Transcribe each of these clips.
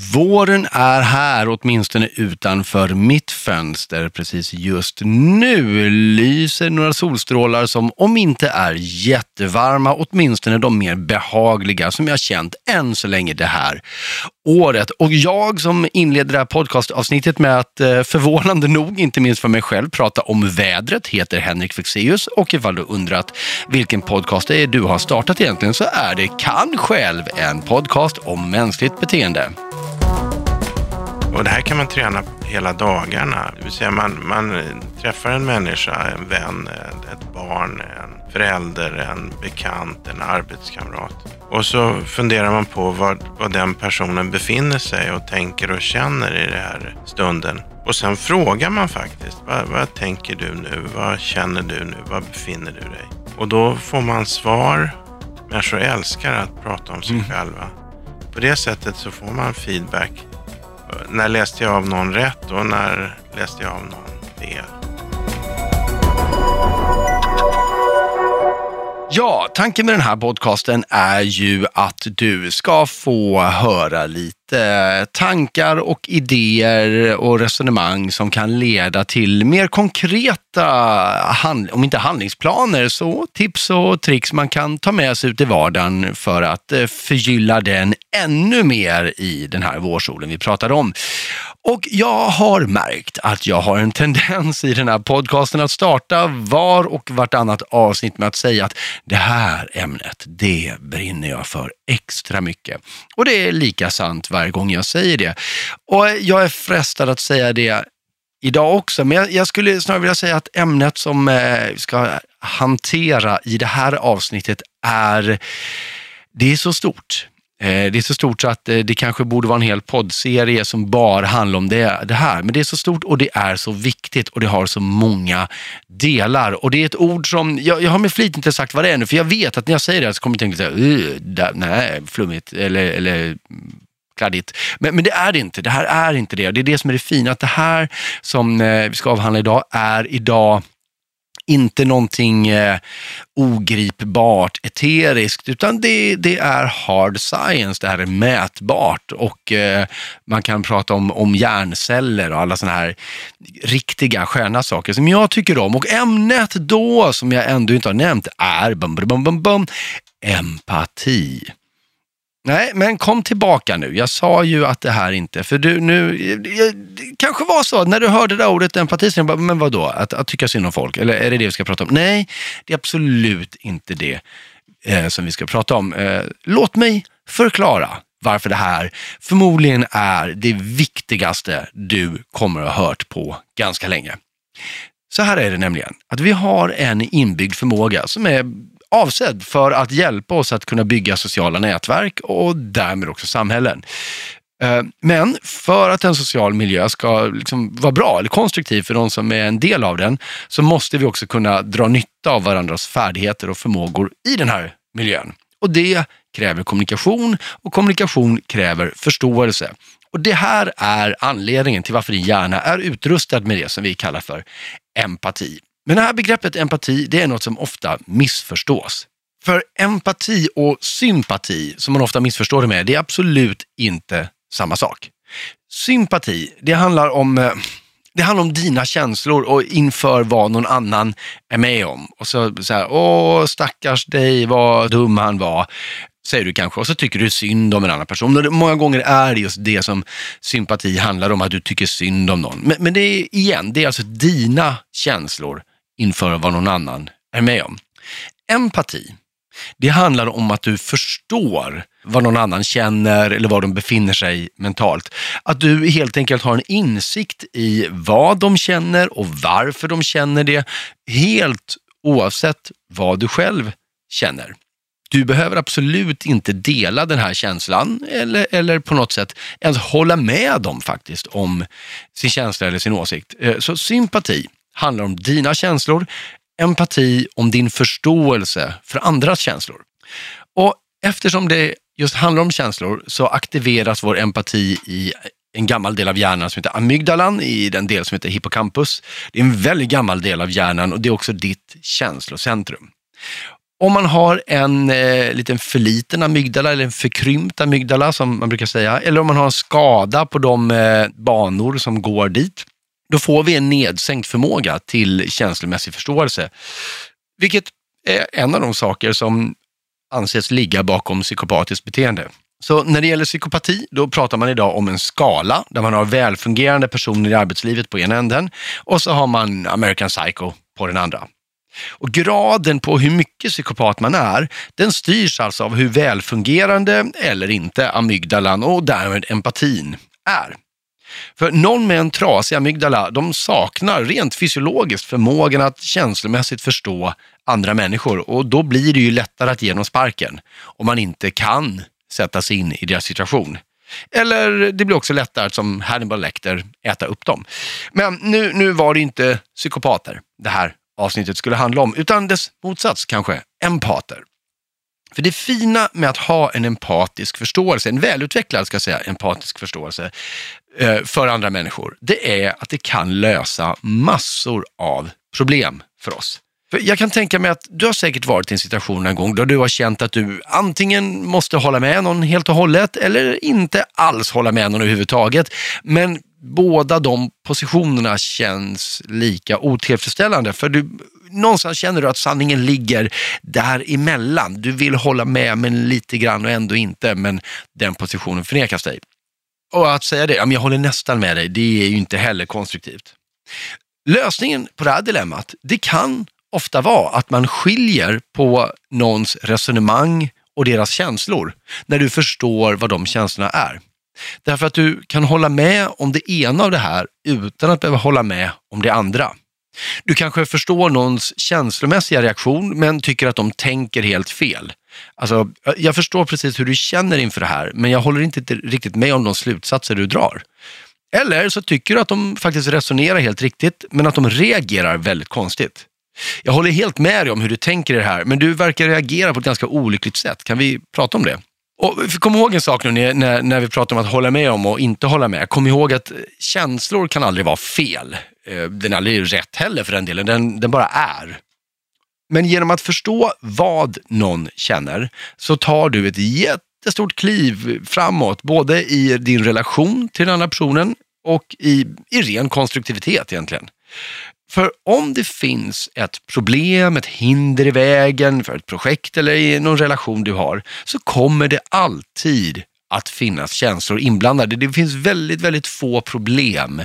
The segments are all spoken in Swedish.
Våren är här, åtminstone utanför mitt fönster. Precis just nu lyser några solstrålar som, om inte är jättevarma, åtminstone de mer behagliga som jag känt än så länge det här året. Och jag som inleder det här podcastavsnittet med att eh, förvånande nog, inte minst för mig själv, prata om vädret heter Henrik Fexeus och ifall du undrat vilken podcast det är du har startat egentligen så är det Kan själv, en podcast om mänskligt beteende. Och det här kan man träna hela dagarna. Det vill säga man, man träffar en människa, en vän, ett barn, en förälder, en bekant, en arbetskamrat. Och så funderar man på vad, vad den personen befinner sig och tänker och känner i den här stunden. Och sen frågar man faktiskt, vad, vad tänker du nu? Vad känner du nu? Var befinner du dig? Och då får man svar. Människor älskar att prata om sig mm. själva. På det sättet så får man feedback när läste jag av någon rätt och när läste jag av någon fel? Ja, tanken med den här podcasten är ju att du ska få höra lite Eh, tankar och idéer och resonemang som kan leda till mer konkreta, om inte handlingsplaner, så tips och tricks man kan ta med sig ut i vardagen för att eh, förgylla den ännu mer i den här vårsolen vi pratade om. Och jag har märkt att jag har en tendens i den här podcasten att starta var och vartannat avsnitt med att säga att det här ämnet, det brinner jag för extra mycket. Och det är lika sant varje gång jag säger det. Och jag är frestad att säga det idag också, men jag, jag skulle snarare vilja säga att ämnet som eh, vi ska hantera i det här avsnittet är, det är så stort. Eh, det är så stort så att eh, det kanske borde vara en hel poddserie som bara handlar om det, det, här. Men det är så stort och det är så viktigt och det har så många delar. Och det är ett ord som, jag, jag har med flit inte sagt vad det är nu, för jag vet att när jag säger det så kommer jag tänka nej, flummigt eller, eller kladdigt. Men, men det är det inte. Det här är inte det. Det är det som är det fina, att det här som eh, vi ska avhandla idag är idag inte någonting eh, ogripbart, eteriskt, utan det, det, är hard science, det här är mätbart och eh, man kan prata om, om hjärnceller och alla sådana här riktiga sköna saker som jag tycker om. Och ämnet då, som jag ändå inte har nämnt, är bum, bum, bum, bum, empati. Nej, men kom tillbaka nu. Jag sa ju att det här inte, för du nu, det kanske var så när du hörde det där ordet empati, så bara, men vadå, att, att tycka synd om folk, eller är det det vi ska prata om? Nej, det är absolut inte det eh, som vi ska prata om. Eh, låt mig förklara varför det här förmodligen är det viktigaste du kommer att ha hört på ganska länge. Så här är det nämligen, att vi har en inbyggd förmåga som är avsedd för att hjälpa oss att kunna bygga sociala nätverk och därmed också samhällen. Eh, men för att en social miljö ska liksom vara bra eller konstruktiv för de som är en del av den, så måste vi också kunna dra nytta av varandras färdigheter och förmågor i den här miljön. Och det kräver kommunikation och kommunikation kräver förståelse. Och det här är anledningen till varför din hjärna är utrustad med det som vi kallar för empati. Men det här begreppet empati, det är något som ofta missförstås. För empati och sympati, som man ofta missförstår det med, det är absolut inte samma sak. Sympati, det handlar om eh, det handlar om dina känslor och inför vad någon annan är med om. Och så, så här, åh stackars dig, vad dum han var, säger du kanske. Och så tycker du synd om en annan person. Och många gånger är det just det som sympati handlar om, att du tycker synd om någon. Men, men det är igen, det är alltså dina känslor inför vad någon annan är med om. Empati, det handlar om att du förstår vad någon annan känner eller var de befinner sig mentalt. Att du helt enkelt har en insikt i vad de känner och varför de känner det, helt oavsett vad du själv känner. Du behöver absolut inte dela den här känslan eller, eller på något sätt ens hålla med dem faktiskt om sin känsla eller sin åsikt. Eh, så sympati, handlar om dina känslor, empati om din förståelse för andras känslor. Och eftersom det just handlar om känslor så aktiveras vår empati i en gammal del av hjärnan som heter amygdalan i den del som heter hippocampus. Det är en väldigt gammal del av hjärnan och det är också ditt känslocentrum. Om man har en eh, liten för liten amygdala eller en förkrympt amygdala som man brukar säga, eller om man har en skada på de eh, banor som går dit, då får vi en nedsänkt förmåga till känslomässig förståelse. Vilket är en av de saker som anses ligga bakom psykopatiskt beteende. Så när det gäller psykopati, då pratar man idag om en skala där man har välfungerande personer i arbetslivet på ena änden och så har man American Psycho på den andra. Och graden på hur mycket psykopat man är, den styrs alltså av hur välfungerande eller inte amygdalan och därmed empatin är. För någon med en trasig amygdala, de saknar rent fysiologiskt förmågan att känslomässigt förstå andra människor och då blir det ju lättare att ge dem sparken om man inte kan sätta sig in i deras situation. Eller det blir också lättare att som Hannibal Lecter äta upp dem. Men nu, nu var det inte psykopater det här avsnittet skulle handla om, utan dess motsats kanske, empater. För det fina med att ha en empatisk förståelse, en välutvecklad ska jag säga, empatisk förståelse eh, för andra människor, det är att det kan lösa massor av problem för oss. För jag kan tänka mig att du har säkert varit i en situation en gång då du har känt att du antingen måste hålla med någon helt och hållet eller inte alls hålla med någon överhuvudtaget. Men båda de positionerna känns lika otillfredsställande. För du, någonstans känner du att sanningen ligger däremellan. Du vill hålla med men lite grann och ändå inte, men den positionen förnekas dig. Och att säga det, ja, men jag håller nästan med dig, det är ju inte heller konstruktivt. Lösningen på det här dilemmat, det kan ofta vara att man skiljer på någons resonemang och deras känslor när du förstår vad de känslorna är. Därför att du kan hålla med om det ena av det här utan att behöva hålla med om det andra. Du kanske förstår någons känslomässiga reaktion men tycker att de tänker helt fel. Alltså, jag förstår precis hur du känner inför det här men jag håller inte riktigt med om de slutsatser du drar. Eller så tycker du att de faktiskt resonerar helt riktigt men att de reagerar väldigt konstigt. Jag håller helt med dig om hur du tänker i det här, men du verkar reagera på ett ganska olyckligt sätt. Kan vi prata om det? Och kom ihåg en sak nu när, när vi pratar om att hålla med om och inte hålla med. Kom ihåg att känslor kan aldrig vara fel. Eh, den är aldrig rätt heller för den delen, den, den bara är. Men genom att förstå vad någon känner så tar du ett jättestort kliv framåt, både i din relation till den andra personen och i, i ren konstruktivitet egentligen. För om det finns ett problem, ett hinder i vägen för ett projekt eller i någon relation du har, så kommer det alltid att finnas känslor inblandade. Det finns väldigt, väldigt få problem,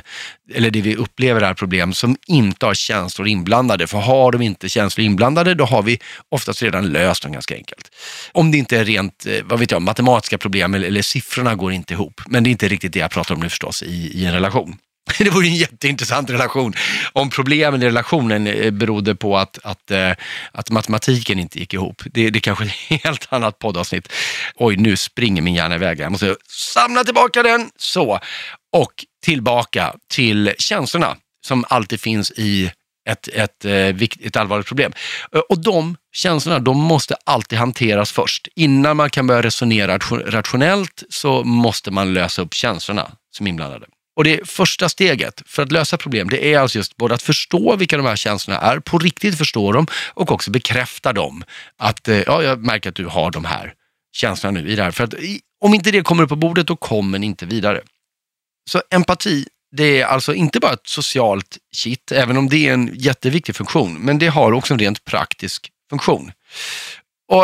eller det vi upplever är problem, som inte har känslor inblandade. För har de inte känslor inblandade, då har vi oftast redan löst dem ganska enkelt. Om det inte är rent, eh, vad vet jag, matematiska problem eller, eller siffrorna går inte ihop. Men det är inte riktigt det jag pratar om nu förstås i, i en relation. Det vore en jätteintressant relation om problemen i relationen eh, berodde på att, att, eh, att matematiken inte gick ihop. Det, det är kanske ett helt annat poddavsnitt. Oj, nu springer min hjärna iväg. Jag måste samla tillbaka den. Så, och tillbaka till känslorna som alltid finns i ett, ett, eh, ett, ett allvarligt problem. Och de känslorna, de måste alltid hanteras först. Innan man kan börja resonera rationellt så måste man lösa upp känslorna som är inblandade. Och det första steget för att lösa problem, det är alltså just både att förstå vilka de här känslorna är, på riktigt förstå dem och också bekräfta dem. Att eh, ja, jag märker att du har de här känslorna nu i det här. För att om inte det kommer upp på bordet, då kommer ni inte vidare. Så empati, det är alltså inte bara ett socialt kitt, även om det är en jätteviktig funktion, men det har också en rent praktisk funktion. Och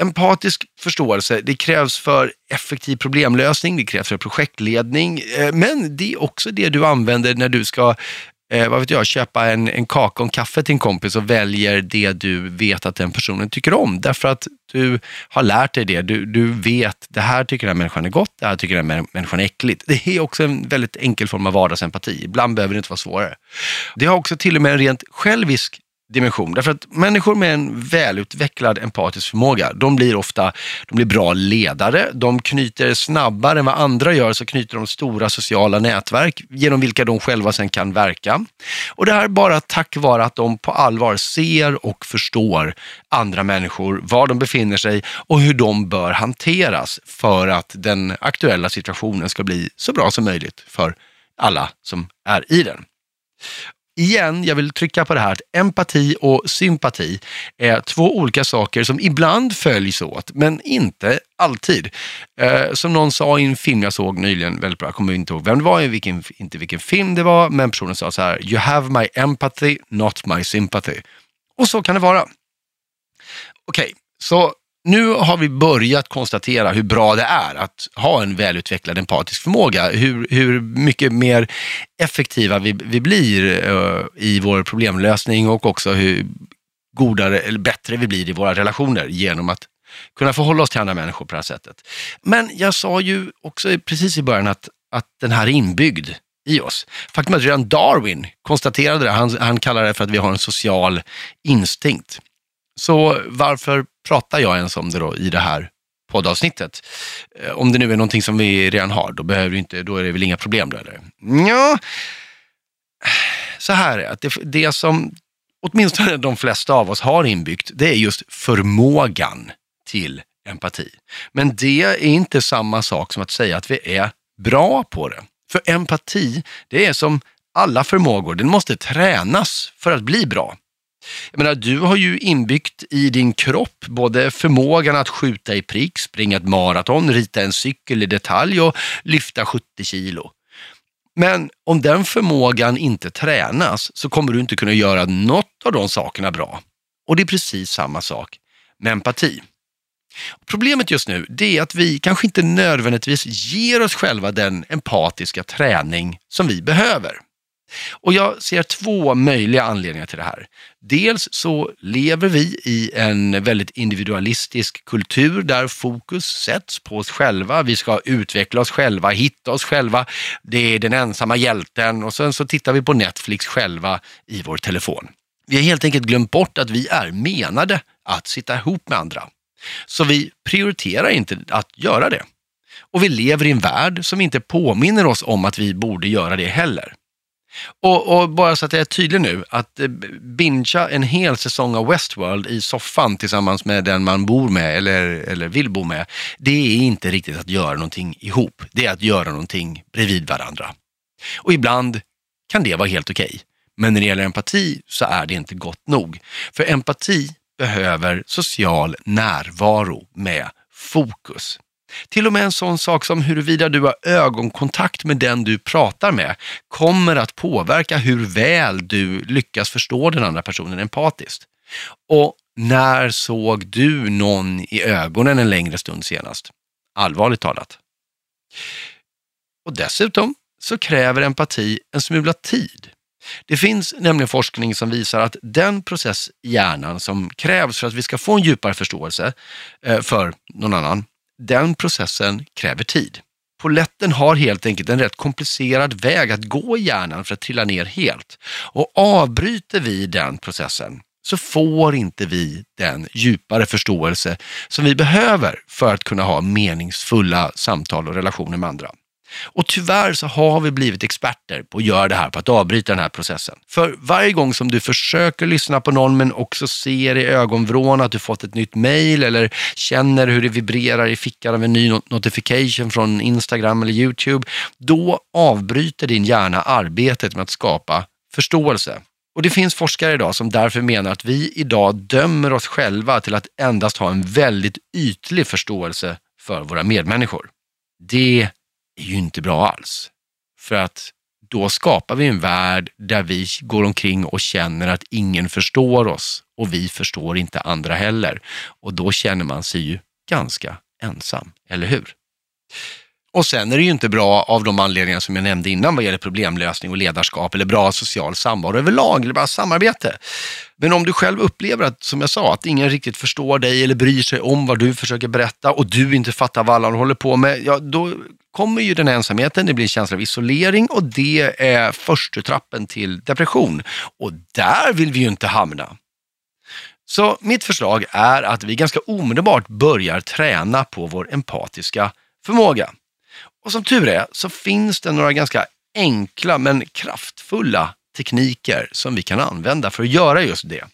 Empatisk förståelse, det krävs för effektiv problemlösning, det krävs för projektledning, eh, men det är också det du använder när du ska eh, vad vet jag, köpa en, en kaka och en kaffe till en kompis och väljer det du vet att den personen tycker om. Därför att du har lärt dig det. Du, du vet, det här tycker den här människan är gott, det här tycker den här människan är äckligt. Det är också en väldigt enkel form av vardagsempati. Ibland behöver det inte vara svårare. Det har också till och med en rent självisk dimension. Därför att människor med en välutvecklad empatisk förmåga, de blir ofta de blir bra ledare. De knyter snabbare än vad andra gör, så knyter de stora sociala nätverk genom vilka de själva sen kan verka. Och det här bara tack vare att de på allvar ser och förstår andra människor, var de befinner sig och hur de bör hanteras för att den aktuella situationen ska bli så bra som möjligt för alla som är i den igen, jag vill trycka på det här att empati och sympati är två olika saker som ibland följs åt, men inte alltid. Eh, som någon sa i en film jag såg nyligen, väldigt bra, jag kommer inte ihåg vem det var, vilken, inte vilken film det var, men personen sa så här, you have my empathy, not my sympathy. Och så kan det vara. Okej, okay, så nu har vi börjat konstatera hur bra det är att ha en välutvecklad empatisk förmåga. Hur, hur mycket mer effektiva vi, vi blir uh, i vår problemlösning och också hur godare eller bättre vi blir i våra relationer genom att kunna förhålla oss till andra människor på det här sättet. Men jag sa ju också precis i början att, att den här är inbyggd i oss. Faktum är att redan Darwin konstaterade det. Han, han kallar det för att vi har en social instinkt. Så varför pratar jag ens om det då i det här poddavsnittet? Eh, om det nu är någonting som vi redan har, då, behöver inte, då är det väl inga problem då eller? Ja, så här är att det, det som åtminstone de flesta av oss har inbyggt, det är just förmågan till empati. Men det är inte samma sak som att säga att vi är bra på det. För empati, det är som alla förmågor, den måste tränas för att bli bra. Jag menar, du har ju inbyggt i din kropp både förmågan att skjuta i prick, springa ett maraton, rita en cykel i detalj och lyfta 70 kilo. Men om den förmågan inte tränas så kommer du inte kunna göra något av de sakerna bra. Och det är precis samma sak med empati. Problemet just nu det är att vi kanske inte nödvändigtvis ger oss själva den empatiska träning som vi behöver. Och jag ser två möjliga anledningar till det här. Dels så lever vi i en väldigt individualistisk kultur där fokus sätts på oss själva. Vi ska utveckla oss själva, hitta oss själva. Det är den ensamma hjälten och sen så tittar vi på Netflix själva i vår telefon. Vi har helt enkelt glömt bort att vi är menade att sitta ihop med andra. Så vi prioriterar inte att göra det. Och vi lever i en värld som inte påminner oss om att vi borde göra det heller. Och, och, bara så att jag är tydlig nu, att eh, bingea en hel säsong av Westworld i soffan tillsammans med den man bor med eller, eller vill bo med, det är inte riktigt att göra någonting ihop. Det är att göra någonting bredvid varandra. Och ibland kan det vara helt okej. Okay. Men när det gäller empati så är det inte gott nog. För empati behöver social närvaro med fokus. Till och med en sån sak som huruvida du har ögonkontakt med den du pratar med kommer att påverka hur väl du lyckas förstå den andra personen empatiskt. Och när såg du någon i ögonen en längre stund senast? Allvarligt talat. Och dessutom så kräver empati en smula tid. Det finns nämligen forskning som visar att den process i hjärnan som krävs för att vi ska få en djupare förståelse eh, för någon annan, den processen kräver tid. Poletten har helt enkelt en rätt komplicerad väg att gå i hjärnan för att trilla ner helt. Och avbryter vi den processen så får inte vi den djupare förståelse som vi behöver för att kunna ha meningsfulla samtal och relationer med andra. Och tyvärr så har vi blivit experter på att göra det här, på att avbryta den här processen. För varje gång som du försöker lyssna på någon men också ser i ögonvrån att du fått ett nytt mail eller känner hur det vibrerar i fickan av en ny notification från Instagram eller YouTube, då avbryter din hjärna arbetet med att skapa förståelse. Och det finns forskare idag som därför menar att vi idag dömer oss själva till att endast ha en väldigt ytlig förståelse för våra medmänniskor. Det är ju inte bra alls. För att då skapar vi en värld där vi går omkring och känner att ingen förstår oss och vi förstår inte andra heller. Och då känner man sig ju ganska ensam, eller hur? Och sen är det ju inte bra av de anledningar som jag nämnde innan vad gäller problemlösning och ledarskap eller bra social samvaro överlag eller bara samarbete. Men om du själv upplever att, som jag sa, att ingen riktigt förstår dig eller bryr sig om vad du försöker berätta och du inte fattar vad alla håller på med, ja då kommer ju den ensamheten, det blir en känsla av isolering och det är första trappen till depression. Och där vill vi ju inte hamna. Så mitt förslag är att vi ganska omedelbart börjar träna på vår empatiska förmåga. Och som tur är så finns det några ganska enkla men kraftfulla tekniker som vi kan använda för att göra just det.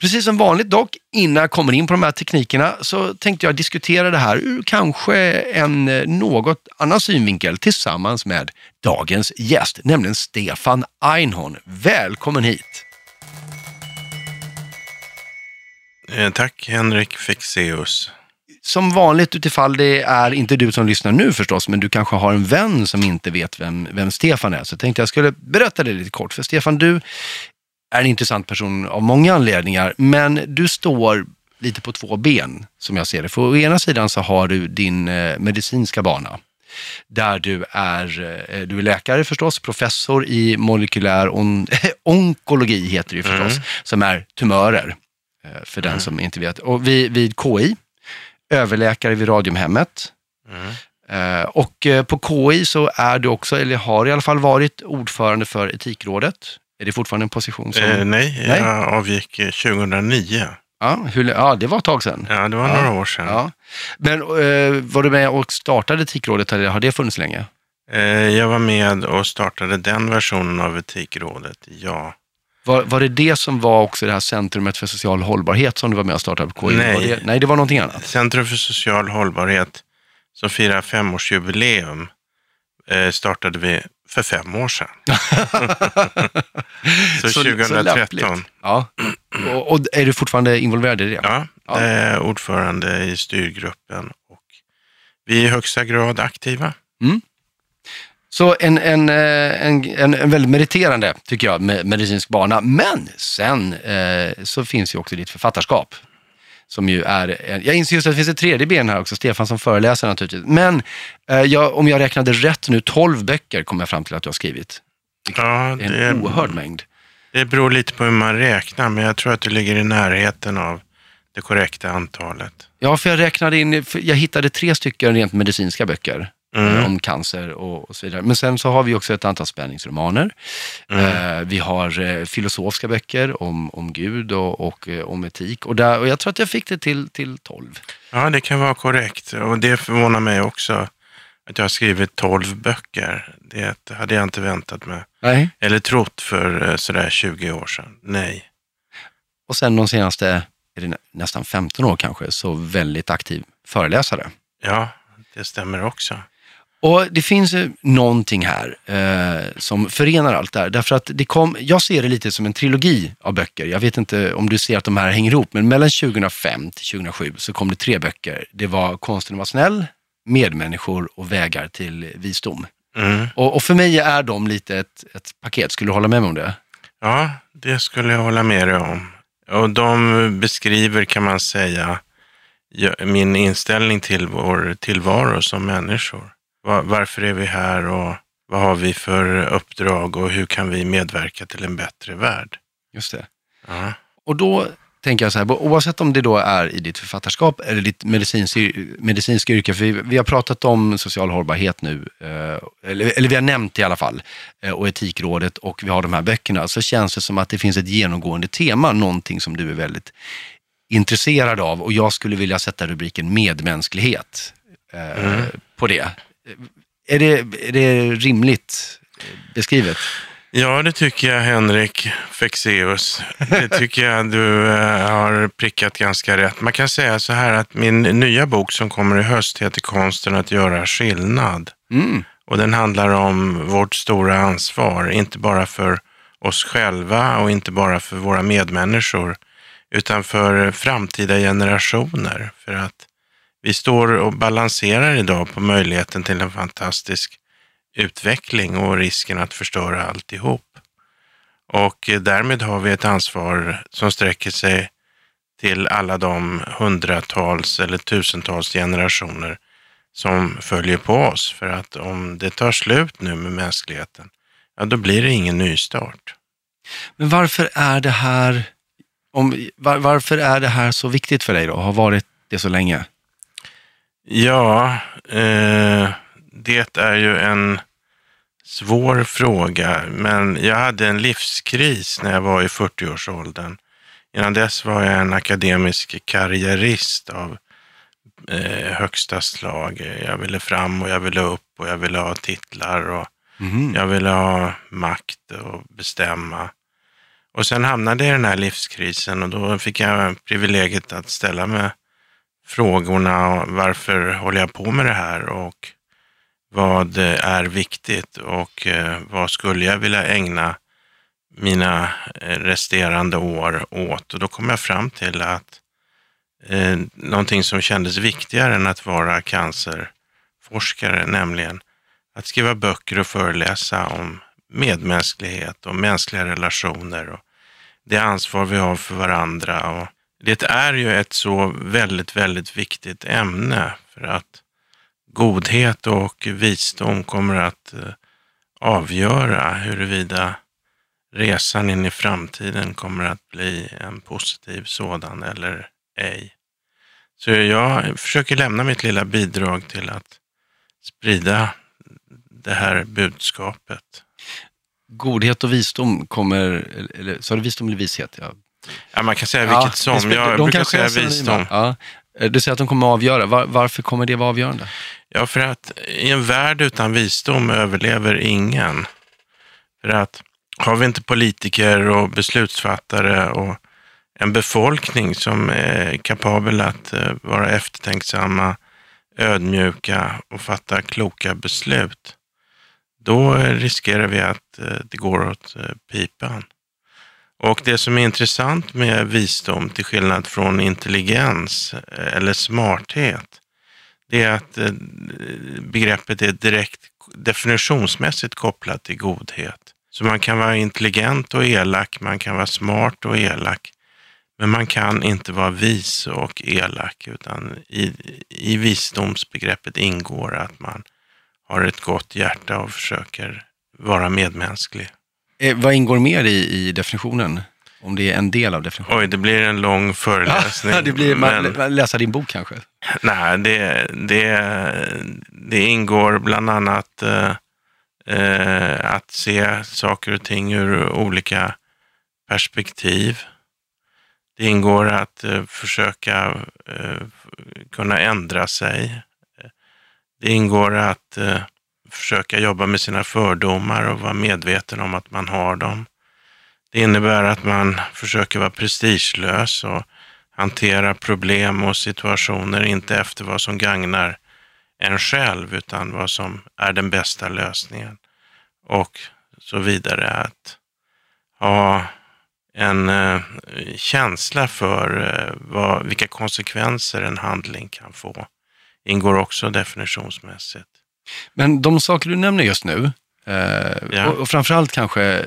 Precis som vanligt dock, innan jag kommer in på de här teknikerna, så tänkte jag diskutera det här ur kanske en eh, något annan synvinkel tillsammans med dagens gäst, nämligen Stefan Einhorn. Välkommen hit! Eh, tack Henrik Fexeus. Som vanligt utifall det är inte du som lyssnar nu förstås, men du kanske har en vän som inte vet vem, vem Stefan är, så tänkte jag skulle berätta det lite kort. För Stefan, du är en intressant person av många anledningar, men du står lite på två ben som jag ser det. För å ena sidan så har du din eh, medicinska bana där du är, eh, du är läkare förstås, professor i molekylär on onkologi heter det förstås, mm. som är tumörer eh, för den mm. som inte vet. Och vid, vid KI, överläkare vid Radiumhemmet. Mm. Och på KI så är du också, eller har i alla fall varit ordförande för Etikrådet är det fortfarande en position som... Eh, nej, nej, jag avgick 2009. Eh, ja, hur, ja, det var ett tag sedan. Ja, det var några år sedan. Ja. Men eh, var du med och startade Etikrådet eller har det funnits länge? Eh, jag var med och startade den versionen av Etikrådet, ja. Var, var det det som var också det här Centrumet för social hållbarhet som du var med och startade på KI? Nej, det, nej det var någonting annat. Centrum för social hållbarhet som firar femårsjubileum eh, startade vi för fem år sedan. så, så 2013. Så ja. Och, och, är du fortfarande involverad i det? Ja, ja. är ordförande i styrgruppen och vi är i högsta grad aktiva. Mm. Så en, en, eh, en, en, en väldigt meriterande, tycker jag, medicinsk bana. Men sen eh, så finns ju också ditt författarskap som ju är, jag inser just att det finns ett tredje ben här också, Stefan som föreläser naturligtvis. Men eh, jag, om jag räknade rätt nu, 12 böcker kom jag fram till att du har skrivit. Ja, det är en oerhörd mängd. Det beror lite på hur man räknar, men jag tror att du ligger i närheten av det korrekta antalet. Ja, för jag räknade in, jag hittade tre stycken rent medicinska böcker mm. om cancer och, och, så vidare. Men sen så har vi också ett antal spänningsromaner. Mm. Eh, vi har eh, filosofiska böcker om, om Gud och, och eh, om etik. Och, där, och jag tror att jag fick det till, till 12. Ja, det kan vara korrekt. Och det förvånar mig också att jag har skrivit 12 böcker. Det hade jag inte väntat mig. Nej. Eller trott för eh, sådär 20 år sedan. Nej. Och sen de senaste, är det nästan 15 år kanske, så väldigt aktiv föreläsare. Ja, det stämmer också. Och det finns någonting här eh, som förenar allt det här. Därför att det kom, jag ser det lite som en trilogi av böcker. Jag vet inte om du ser att de här hänger ihop, men mellan 2005 till 2007 så kom det tre böcker. Det var Konsten att vara snäll, Medmänniskor och Vägar till visdom. Mm. Och, och, för mig är de lite ett, ett paket. Skulle du hålla med mig om det? Ja, det skulle jag hålla med dig om. Och de beskriver, kan man säga, min inställning till vår tillvaro som människor varför är vi här och vad har vi för uppdrag och hur kan vi medverka till en bättre värld? Just det. Ja. Och då tänker jag så här, oavsett om det då är i ditt författarskap eller ditt medicinsk, medicinska yrke, för vi, vi, har pratat om social hållbarhet nu, eh, eller, eller, vi har nämnt det i alla fall, eh, och Etikrådet och vi har de här böckerna, så känns det som att det finns ett genomgående tema, någonting som du är väldigt intresserad av och jag skulle vilja sätta rubriken medmänsklighet eh, mm. på det. Är det, är det rimligt beskrivet? Ja, det tycker jag Henrik Fexeus. Det tycker jag du eh, har prickat ganska rätt. Man kan säga så här att min nya bok som kommer i höst heter Konsten att göra skillnad. Mm. Och den handlar om vårt stora ansvar, inte bara för oss själva och inte bara för våra medmänniskor, utan för framtida generationer. För att vi står och balanserar idag på möjligheten till en fantastisk utveckling och risken att förstöra alltihop. Och därmed har vi ett ansvar som sträcker sig till alla de hundratals eller tusentals generationer som följer på oss. För att om det tar slut nu med mänskligheten, ja då blir det ingen nystart. Men varför är det här, om, var, varför är det här så viktigt för dig då, har varit det så länge? Ja, eh, det är ju en svår fråga, men jag hade en livskris när jag var i 40-årsåldern. Innan dess var jag en akademisk karriärist av eh, högsta slag. Jag ville fram och jag ville upp och jag ville ha titlar och mm. jag ville ha makt och bestämma. Och sen hamnade jag i den här livskrisen och då fick jag privilegiet att ställa mig frågorna varför håller jag på med det här och vad är viktigt och eh, vad skulle jag vilja ägna mina eh, resterande år åt? Och då kom jag fram till att eh, någonting som kändes viktigare än att vara cancerforskare, nämligen att skriva böcker och föreläsa om medmänsklighet och mänskliga relationer och det ansvar vi har för varandra. Och det är ju ett så väldigt, väldigt viktigt ämne för att godhet och visdom kommer att eh, avgöra huruvida resan in i framtiden kommer att bli en positiv sådan eller ej. Så jag försöker lämna mitt lilla bidrag till att sprida det här budskapet. Godhet och visdom kommer, eller sa du visdom eller vishet? Jag ja man kan säga vilket ja, som. Jag de brukar säga visdom. Ja. Du säger att de kommer att avgöra. Var, varför kommer det vara avgörande? Ja, för att i en värld utan visdom överlever ingen. För att har vi inte politiker och beslutsfattare och en befolkning som är kapabel att eh, vara eftertänksamma, ödmjuka och fatta kloka beslut, då riskerar vi att eh, det går åt eh, pipan. Och det som är intressant med visdom, till skillnad från intelligens eh, eller smarthet, det är att eh, begreppet är direkt definitionsmässigt kopplat till godhet. Så man kan vara intelligent och elak, man kan vara smart och elak, men man kan inte vara vis och elak, utan i, i visdomsbegreppet ingår att man har ett gott hjärta och försöker vara medmänsklig. Eh, vad ingår mer i, i definitionen? Om det är en del av definitionen? Oj, det blir en lång föreläsning. det blir, men, man, läsa din bok kanske? Nej, det, det, det ingår bland annat eh, eh, att se saker och ting ur olika perspektiv. Det ingår att eh, försöka eh, kunna ändra sig. Det ingår att eh, försöka jobba med sina fördomar och vara medveten om att man har dem. Det innebär att man försöker vara prestigelös och hantera problem och situationer inte efter vad som gagnar en själv utan vad som är den bästa lösningen. Och så vidare. Att ha en eh, känsla för eh, vad, vilka konsekvenser en handling kan få ingår också definitionsmässigt. Men de saker du nämner just nu, eh, ja. och, och framförallt kanske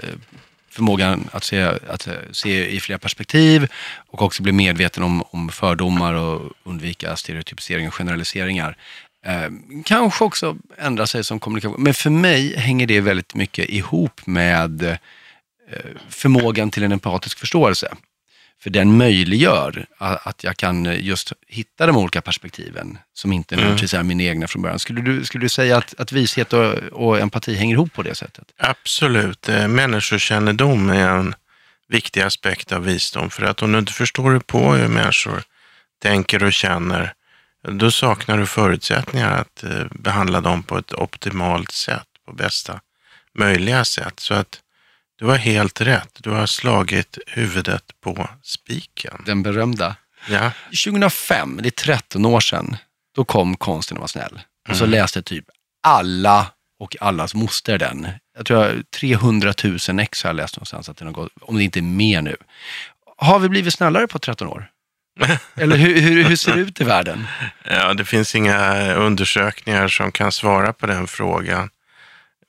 förmågan att se, att se i flera perspektiv och också bli medveten om, om fördomar och undvika stereotypisering och generaliseringar. Eh, kanske också ändra sig som kommunikation. Men för mig hänger det väldigt mycket ihop med eh, förmågan till en empatisk förståelse. För den möjliggör att jag kan just hitta de olika perspektiven som inte mm. nödvändigtvis är mina egna från början. Skulle du, skulle du säga att, att vishet och, och empati hänger ihop på det sättet? Absolut. Eh, människokännedom är en viktig aspekt av visdom. För att om du inte förstår dig på hur människor tänker och känner, då saknar du förutsättningar att eh, behandla dem på ett optimalt sätt, på bästa möjliga sätt. Så att du har helt rätt. Du har slagit huvudet på spiken. Den berömda. Ja. 2005, det är 13 år sedan, då kom Konsten att vara snäll. Och så mm. läste typ alla och allas moster den. Jag tror jag 300 000 ex har jag läst någonstans, att den har gått, om det inte är mer nu. Har vi blivit snällare på 13 år? Eller hur, hur, hur, ser det ut i världen? Ja, det finns inga undersökningar som kan svara på den frågan.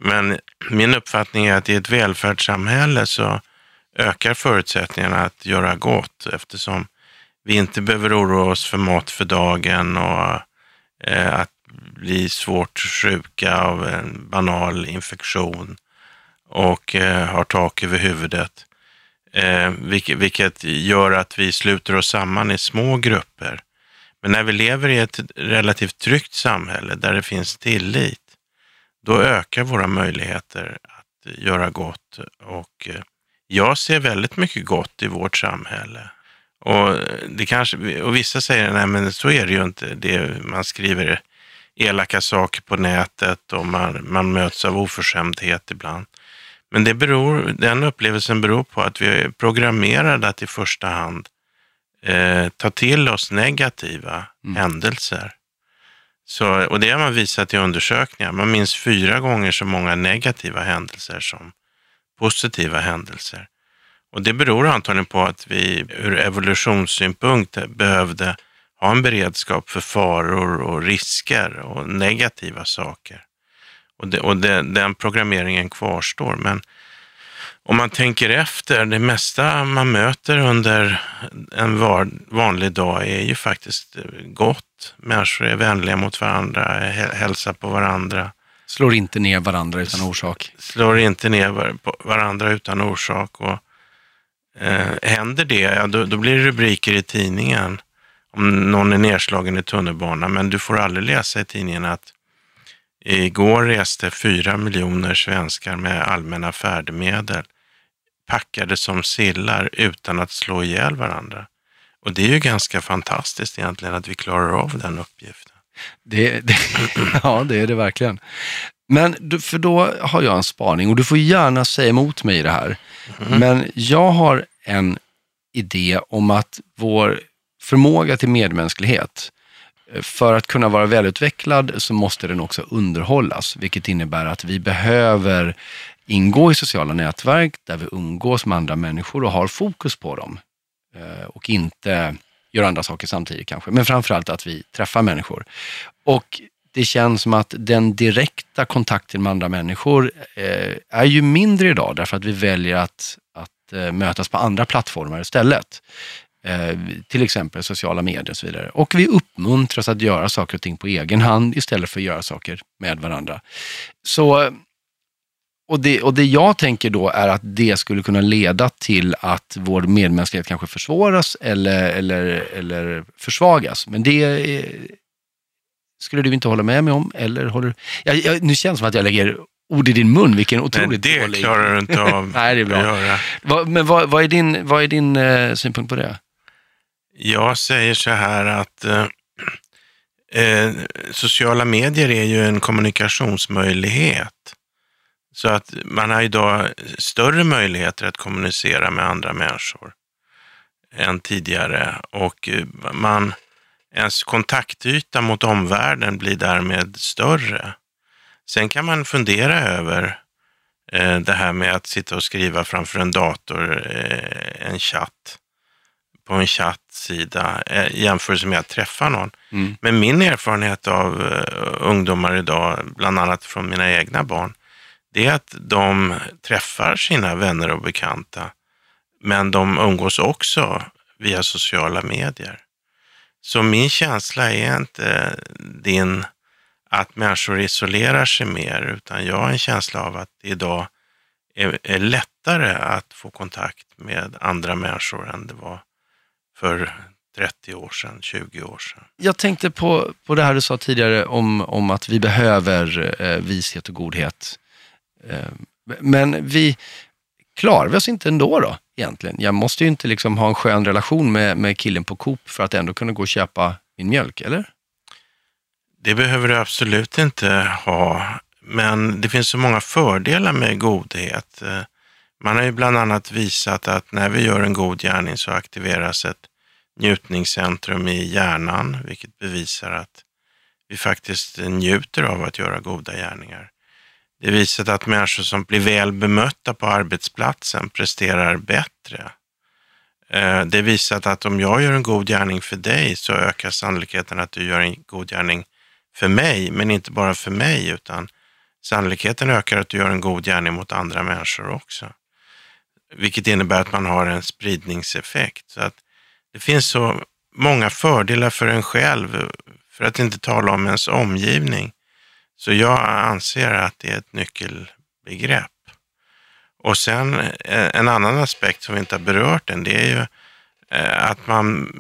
Men min uppfattning är att i ett välfärdssamhälle så ökar förutsättningarna att göra gott eftersom vi inte behöver oroa oss för mat för dagen och eh, att bli svårt sjuka av en banal infektion och eh, har tak över huvudet. Eh, vilket, vilket gör att vi sluter oss samman i små grupper. Men när vi lever i ett relativt tryggt samhälle där det finns tillit, då ökar våra möjligheter att göra gott. Och eh, jag ser väldigt mycket gott i vårt samhälle. Och, det kanske, och vissa säger, nej men så är det ju inte. Det, man skriver elaka saker på nätet och man, man möts av oförskämdhet ibland. Men det beror, den upplevelsen beror på att vi är programmerade att i första hand eh, ta till oss negativa mm. händelser. Så, och det har man visat i undersökningar. Man minns fyra gånger så många negativa händelser som positiva händelser. Och det beror antagligen på att vi ur evolutionssynpunkt behövde ha en beredskap för faror och risker och negativa saker. Och, det, och det, den programmeringen kvarstår. Men om man tänker efter, det mesta man möter under en var, vanlig dag är ju faktiskt gott. Människor är vänliga mot varandra, hälsar på varandra. Slår inte ner varandra utan orsak. Slår inte ner varandra utan orsak. Och, eh, händer det, ja, då, då blir det rubriker i tidningen om någon är nedslagen i tunnelbanan, men du får aldrig läsa i tidningen att igår reste fyra miljoner svenskar med allmänna färdmedel packade som sillar utan att slå ihjäl varandra. Och det är ju ganska fantastiskt egentligen att vi klarar av den uppgiften. Det, det, ja, det är det verkligen. Men för då har jag en spaning och du får gärna säga emot mig i det här. Mm. Men jag har en idé om att vår förmåga till medmänsklighet, för att kunna vara välutvecklad så måste den också underhållas, vilket innebär att vi behöver ingå i sociala nätverk där vi umgås med andra människor och har fokus på dem. Eh, och inte gör andra saker samtidigt kanske, men framförallt att vi träffar människor. Och det känns som att den direkta kontakten med andra människor eh, är ju mindre idag därför att vi väljer att, att eh, mötas på andra plattformar istället. Eh, till exempel sociala medier och så vidare. Och vi uppmuntras att göra saker och ting på egen hand istället för att göra saker med varandra. Så och det, och det jag tänker då är att det skulle kunna leda till att vår medmänsklighet kanske försvåras eller, eller, eller försvagas. Men det är, skulle du inte hålla med mig om? Eller håller, jag, jag, nu känns det som att jag lägger ord i din mun, vilken otroligt Nej, det dålig... klarar du inte av Nej, det är bra. Va, men vad, vad, är din, vad är din eh, synpunkt på det? Jag säger så här att eh, eh, sociala medier är ju en kommunikationsmöjlighet. Så att man har idag större möjligheter att kommunicera med andra människor än tidigare och eh, man, ens kontaktyta mot omvärlden blir därmed större. Sen kan man fundera över eh, det här med att sitta och skriva framför en dator, eh, en chatt på en chatt eh, i jämförelse med att träffa någon. Mm. Men min erfarenhet av uh, ungdomar idag, bland annat från mina egna barn, det är att de träffar sina vänner och bekanta, men de umgås också via sociala medier. Så min känsla är inte din att människor isolerar sig mer, utan jag har en känsla av att det idag är, är lättare att få kontakt med andra människor än det var för 30 år sedan, 20 år sedan. Jag tänkte på, på det här du sa tidigare om, om att vi behöver eh, vishet och godhet. Eh, men vi klarar vi oss inte ändå då egentligen? Jag måste ju inte liksom ha en skön relation med, med killen på Coop för att ändå kunna gå och köpa min mjölk, eller? Det behöver du absolut inte ha, men det finns så många fördelar med godhet. Eh, man har ju bland annat visat att när vi gör en god gärning så aktiveras ett njutningscentrum i hjärnan, vilket bevisar att vi faktiskt njuter av att göra goda gärningar. Det är visat att människor som blir väl bemötta på arbetsplatsen presterar bättre. Eh, det är visat att om jag gör en god gärning för dig så ökar sannolikheten att du gör en god gärning för mig, men inte bara för mig, utan sannolikheten ökar att du gör en god gärning mot andra människor också. Vilket innebär att man har en spridningseffekt. Så att det finns så många fördelar för en själv, för att inte tala om ens omgivning. Så jag anser att det är ett nyckelbegrepp. Och sen eh, en annan aspekt som vi inte har berört än, det är ju eh, att man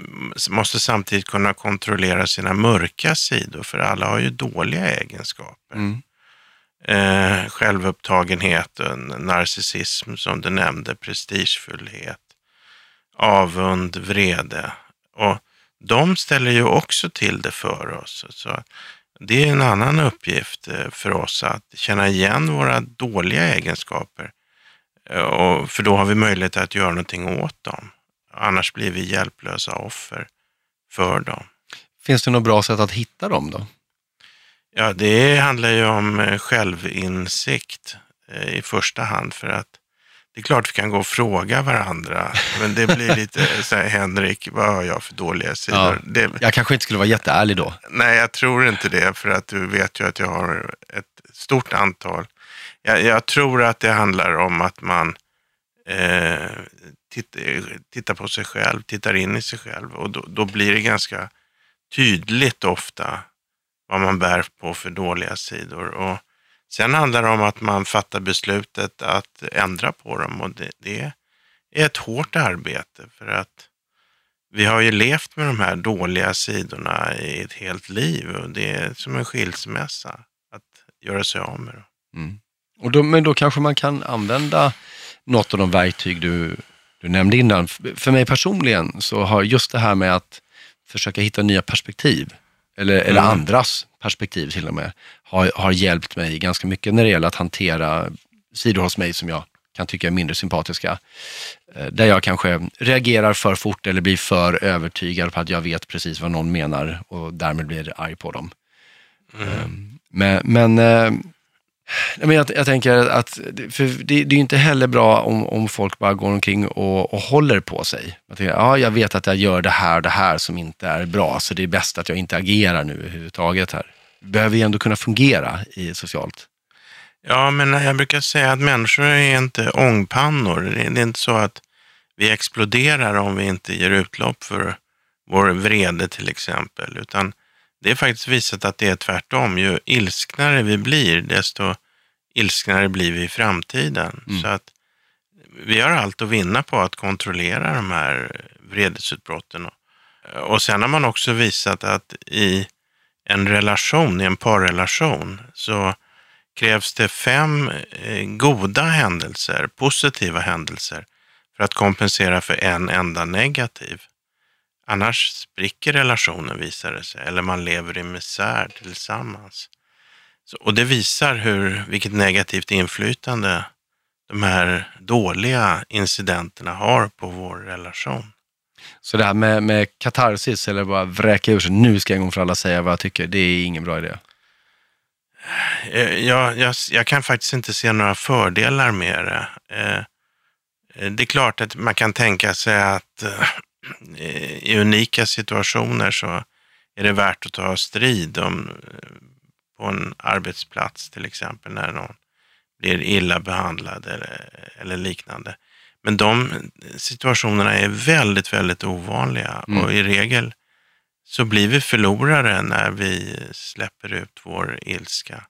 måste samtidigt kunna kontrollera sina mörka sidor, för alla har ju dåliga egenskaper. Mm. Eh, självupptagenhet, narcissism som du nämnde, prestigefullhet, avund, vrede. Och de ställer ju också till det för oss. Så det är en annan uppgift eh, för oss att känna igen våra dåliga egenskaper Eh, och, för då har vi möjlighet att göra någonting åt dem. Annars blir vi hjälplösa offer för dem. Finns det något bra sätt att hitta dem då? Ja, det handlar ju om eh, självinsikt i första hand. För att det är klart vi kan gå och fråga varandra, men det blir lite så här, Henrik, vad har jag för dåliga sidor? Ja, det, jag kanske inte skulle vara jätteärlig då. Nej, jag tror inte det, för att du vet ju att jag har ett stort antal. Jag, jag tror att det handlar om att man eh, tittar, tittar på sig själv, tittar in i sig själv och då, då blir det ganska tydligt ofta vad man bär på för dåliga sidor. Och sen handlar det om att man fattar beslutet att ändra på dem och det, det är ett hårt arbete för att vi har ju levt med de här dåliga sidorna i ett helt liv och det är som en skilsmässa att göra sig av med dem. Mm. Och då, men då kanske man kan använda något av de verktyg du, du nämnde innan. För mig personligen så har just det här med att försöka hitta nya perspektiv, eller, mm. eller andras perspektiv till och med, har, har hjälpt mig ganska mycket när det gäller att hantera sidor hos mig som jag kan tycka är mindre sympatiska. Eh, där jag kanske reagerar för fort eller blir för övertygad på att jag vet precis vad någon menar och därmed blir arg på dem. Mm. Ehm, men, men eh, men jag, jag tänker att för det, det är inte heller bra om, om folk bara går omkring och, och håller på sig. Jag tänker, ja, jag vet att jag gör det här och det här som inte är bra, så det är bäst att jag inte agerar nu överhuvudtaget här. Behöver ju ändå kunna fungera i socialt. Ja, men jag brukar säga att människor är inte ångpannor. Det är inte så att vi exploderar om vi inte ger utlopp för vår vrede till exempel, utan det är faktiskt visat att det är tvärtom. Ju ilsknare vi blir, desto ilsknare blir vi i framtiden. Mm. Så att vi har allt att vinna på att kontrollera de här vredesutbrotten. Och sen har man också visat att i en relation, i en parrelation, så krävs det fem eh, goda händelser, positiva händelser, för att kompensera för en enda negativ. Annars spricker relationen visar det sig, eller man lever i misär tillsammans. Så, och det visar hur, vilket negativt inflytande de här dåliga incidenterna har på vår relation. Så det här med, med katarsis, eller bara vräka ur sig, nu ska jag en gång för alla säga vad jag tycker, det är ingen bra idé? Eh, jag, jag, jag kan faktiskt inte se några fördelar med det. Eh, det är klart att man kan tänka sig att eh, i unika situationer så är det värt att ta strid om, på en arbetsplats till exempel när någon blir illa behandlad eller, eller liknande. Men de situationerna är väldigt, väldigt ovanliga mm. och i regel så blir vi förlorare när vi släpper ut vår ilska.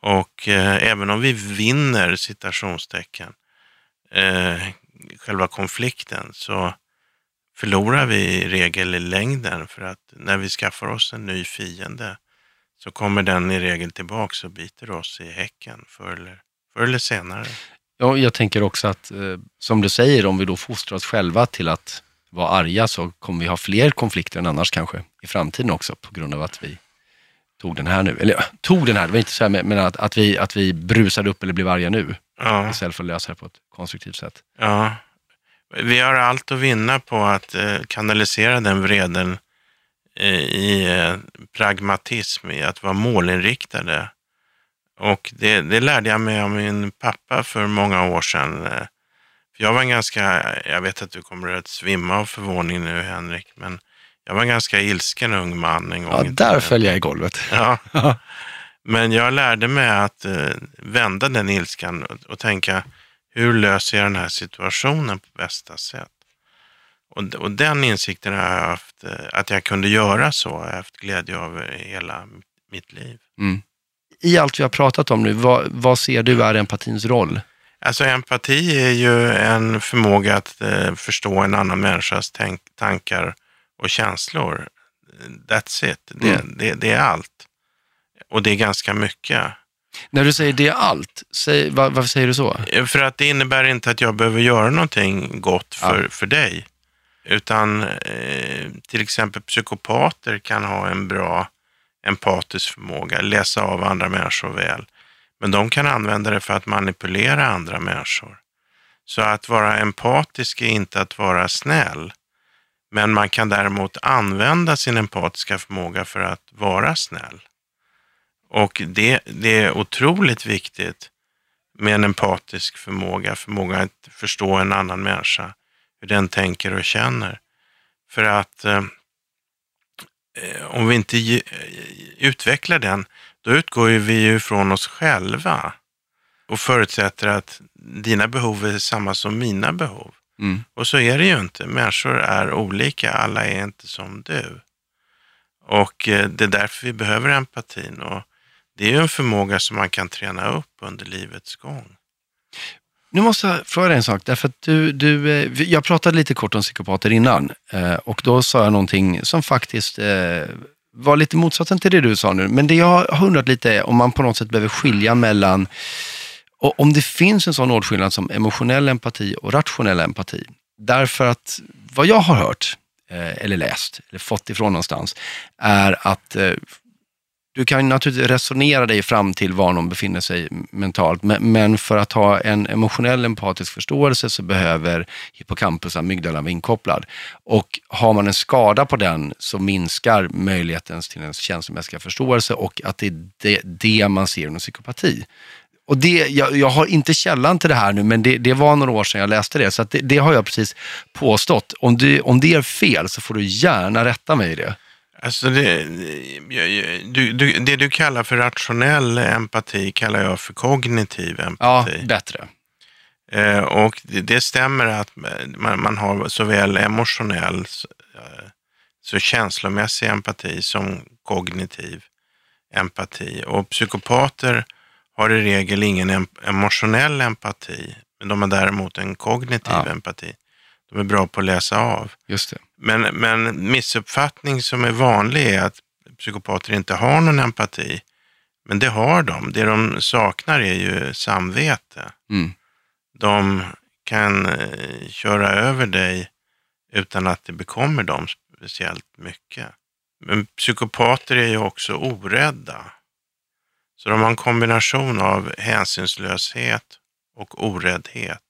Och eh, även om vi vinner citationstecken eh, själva konflikten så förlorar vi i regel i längden för att när vi skaffar oss en ny fiende så kommer den i regel tillbaks och biter oss i häcken förr eller, förr eller senare. Ja, jag tänker också att, eh, som du säger, om vi då fostrar oss själva till att vara arga så kommer vi ha fler konflikter än annars kanske i framtiden också på grund av att vi tog den här nu. Eller ja, tog den här, det var inte så här, men att, att, vi, att vi brusade upp eller blev arga nu. Ja. Istället för att lösa det på ett konstruktivt sätt. Ja, vi har allt att vinna på att eh, kanalisera den vreden eh, i eh, pragmatism, i att vara målinriktade. Och det, det, lärde jag mig av min pappa för många år sedan. För jag var en ganska, jag vet att du kommer att svimma av förvåning nu Henrik, men jag var en ganska ilsken ung man en gång. Ja, där föll jag i golvet. Ja. Men jag lärde mig att vända den ilskan och tänka, hur löser jag den här situationen på bästa sätt? Och, och den insikten har jag haft, eh, att jag kunde göra så, har jag haft glädje av hela mitt liv. Mm. I allt vi har pratat om nu, vad, vad ser du är empatins roll? Alltså empati är ju en förmåga att eh, förstå en annan människas tänk, tankar och känslor. That's it. Det, mm. det, det, är allt. Och det är ganska mycket. När du säger det är allt, säg, var, varför säger du så? Eh, för att det innebär inte att jag behöver göra någonting gott för, ja. för dig. Utan eh, till exempel psykopater kan ha en bra empatisk förmåga, läsa av andra människor väl. Men de kan använda det för att manipulera andra människor. Så att vara empatisk är inte att vara snäll. Men man kan däremot använda sin empatiska förmåga för att vara snäll. Och det, det är otroligt viktigt med en empatisk förmåga, förmåga att förstå en annan människa, hur den tänker och känner. För att eh, eh om vi inte ge, utvecklar den, då utgår vi ju från oss själva och förutsätter att dina behov är samma som mina behov. Mm. Och så är det ju inte. Människor är olika, alla är inte som du. Och eh, det är därför vi behöver empatin. Och det är ju en förmåga som man kan träna upp under livets gång. Nu måste jag fråga dig en sak, därför att du, du, eh, jag pratade lite kort om psykopater innan eh, och då sa jag någonting som faktiskt eh, var lite motsatsen till det du sa nu. Men det jag har undrat lite är om man på något sätt behöver skilja mellan och om det finns en sån åtskillnad som emotionell empati och rationell empati. Därför att vad jag har hört, eller läst, eller fått ifrån någonstans, är att du kan naturligtvis resonera dig fram till var någon befinner sig mentalt, men för att ha en emotionell empatisk förståelse så behöver hippocampus amygdala vara inkopplad. Och har man en skada på den så minskar möjligheten till en känslomässiga förståelse och att det är det, det man ser inom psykopati. Och det, jag, jag, har inte källan till det här nu, men det, det var några år sedan jag läste det, så det, det, har jag precis påstått. Om, du, om det är fel så får du gärna rätta mig i det. Alltså det, du, du, det du kallar för rationell empati kallar jag för kognitiv empati. Ja, bättre. Eh, och det, det, stämmer att man, man har såväl emotionell, eh, så känslomässig empati som kognitiv empati. Och psykopater har i regel ingen emotionell empati, men de har däremot en kognitiv ja. empati. De är bra på att läsa av. Just det. Men, men missuppfattning som är vanlig är att psykopater inte har någon empati. Men det har de. Det de saknar är ju samvete. Mm. De kan eh, köra över dig utan att det bekommer dem speciellt mycket. Men psykopater är ju också orädda. Så de har en kombination av hänsynslöshet och oräddhet.